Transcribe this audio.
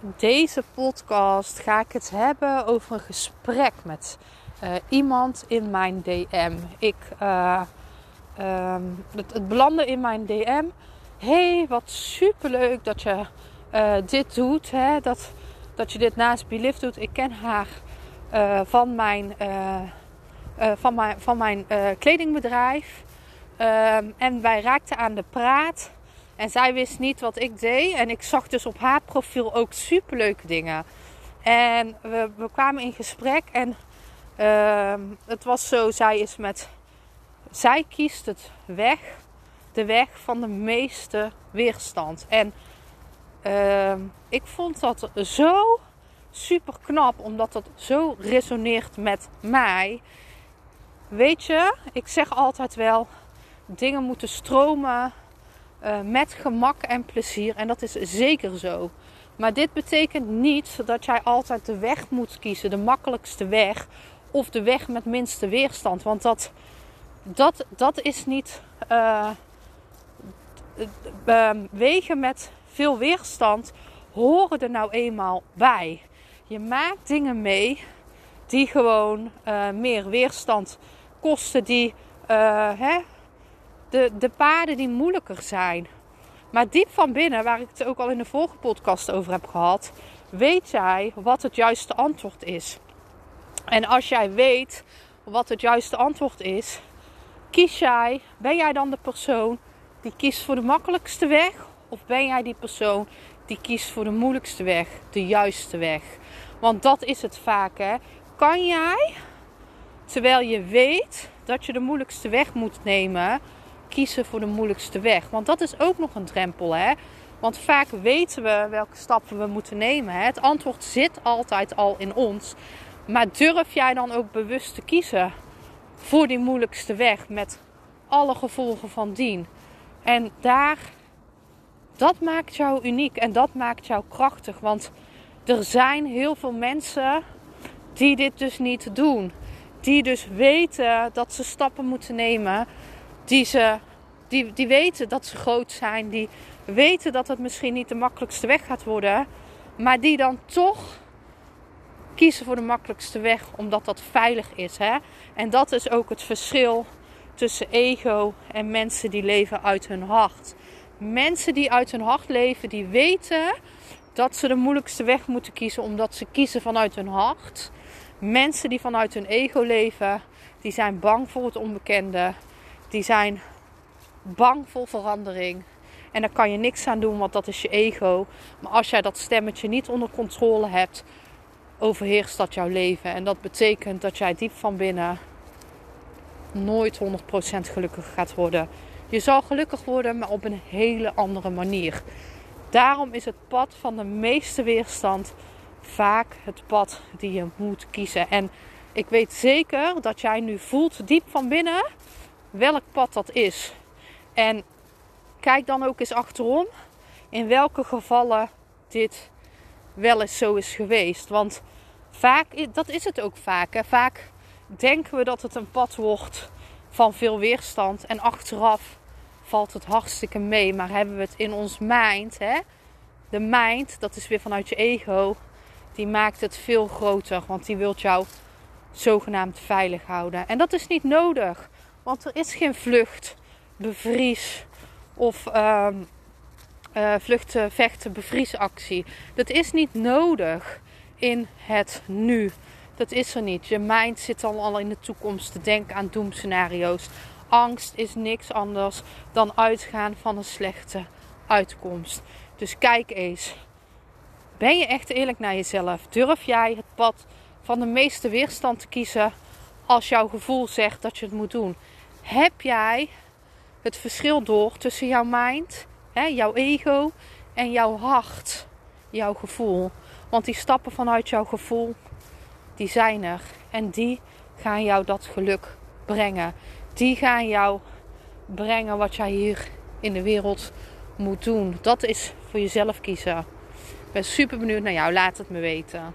Deze podcast ga ik het hebben over een gesprek met uh, iemand in mijn DM. Ik, uh, het, het, in mijn DM. hey, wat superleuk dat je uh, dit doet. Hè? Dat, dat je dit naast Belift doet. Ik ken haar van mijn, van mijn, van mijn kledingbedrijf. Um, en wij raakten aan de praat. En zij wist niet wat ik deed. En ik zag dus op haar profiel ook superleuke dingen. En we, we kwamen in gesprek. En uh, het was zo, zij is met... Zij kiest het weg. De weg van de meeste weerstand. En uh, ik vond dat zo super knap. Omdat dat zo resoneert met mij. Weet je, ik zeg altijd wel... Dingen moeten stromen uh, met gemak en plezier. En dat is zeker zo. Maar dit betekent niet dat jij altijd de weg moet kiezen, de makkelijkste weg. Of de weg met minste weerstand. Want dat, dat, dat is niet. Uh, uh, wegen met veel weerstand horen er nou eenmaal bij. Je maakt dingen mee die gewoon meer weerstand kosten, die hè, de, de paden die moeilijker zijn. Maar diep van binnen, waar ik het ook al in de vorige podcast over heb gehad, weet jij wat het juiste antwoord is. En als jij weet wat het juiste antwoord is, kies jij, ben jij dan de persoon die kiest voor de makkelijkste weg? Of ben jij die persoon die kiest voor de moeilijkste weg, de juiste weg? Want dat is het vaak, hè? Kan jij, terwijl je weet dat je de moeilijkste weg moet nemen, kiezen voor de moeilijkste weg. Want dat is ook nog een drempel, hè? Want vaak weten we welke stappen we moeten nemen. Hè? Het antwoord zit altijd al in ons. Maar durf jij dan ook bewust te kiezen voor die moeilijkste weg met alle gevolgen van dien? En daar, dat maakt jou uniek en dat maakt jou krachtig. Want er zijn heel veel mensen die dit dus niet doen. Die dus weten dat ze stappen moeten nemen die, ze, die, die weten dat ze groot zijn, die weten dat het misschien niet de makkelijkste weg gaat worden, maar die dan toch kiezen voor de makkelijkste weg omdat dat veilig is. Hè? En dat is ook het verschil tussen ego en mensen die leven uit hun hart. Mensen die uit hun hart leven, die weten dat ze de moeilijkste weg moeten kiezen omdat ze kiezen vanuit hun hart. Mensen die vanuit hun ego leven, die zijn bang voor het onbekende die zijn bang voor verandering. En daar kan je niks aan doen, want dat is je ego. Maar als jij dat stemmetje niet onder controle hebt, overheerst dat jouw leven. En dat betekent dat jij diep van binnen nooit 100% gelukkig gaat worden. Je zal gelukkig worden, maar op een hele andere manier. Daarom is het pad van de meeste weerstand vaak het pad die je moet kiezen. En ik weet zeker dat jij nu voelt diep van binnen welk pad dat is. En kijk dan ook eens achterom in welke gevallen dit wel eens zo is geweest. Want vaak, dat is het ook vaak. Vaak denken we dat het een pad wordt van veel weerstand. En achteraf valt het hartstikke mee. Maar hebben we het in ons mind. Hè? De mind, dat is weer vanuit je ego. Die maakt het veel groter. Want die wilt jou zogenaamd veilig houden. En dat is niet nodig. Want er is geen vlucht, bevries of uh, uh, vluchten, vechten, bevriesactie. Dat is niet nodig in het nu. Dat is er niet. Je mind zit al, al in de toekomst te denken aan doemscenario's. Angst is niks anders dan uitgaan van een slechte uitkomst. Dus kijk eens. Ben je echt eerlijk naar jezelf? Durf jij het pad van de meeste weerstand te kiezen als jouw gevoel zegt dat je het moet doen? Heb jij het verschil door tussen jouw mind Hè, jouw ego en jouw hart, jouw gevoel. Want die stappen vanuit jouw gevoel, die zijn er. En die gaan jou dat geluk brengen. Die gaan jou brengen wat jij hier in de wereld moet doen. Dat is voor jezelf kiezen. Ik ben super benieuwd naar jou. Laat het me weten.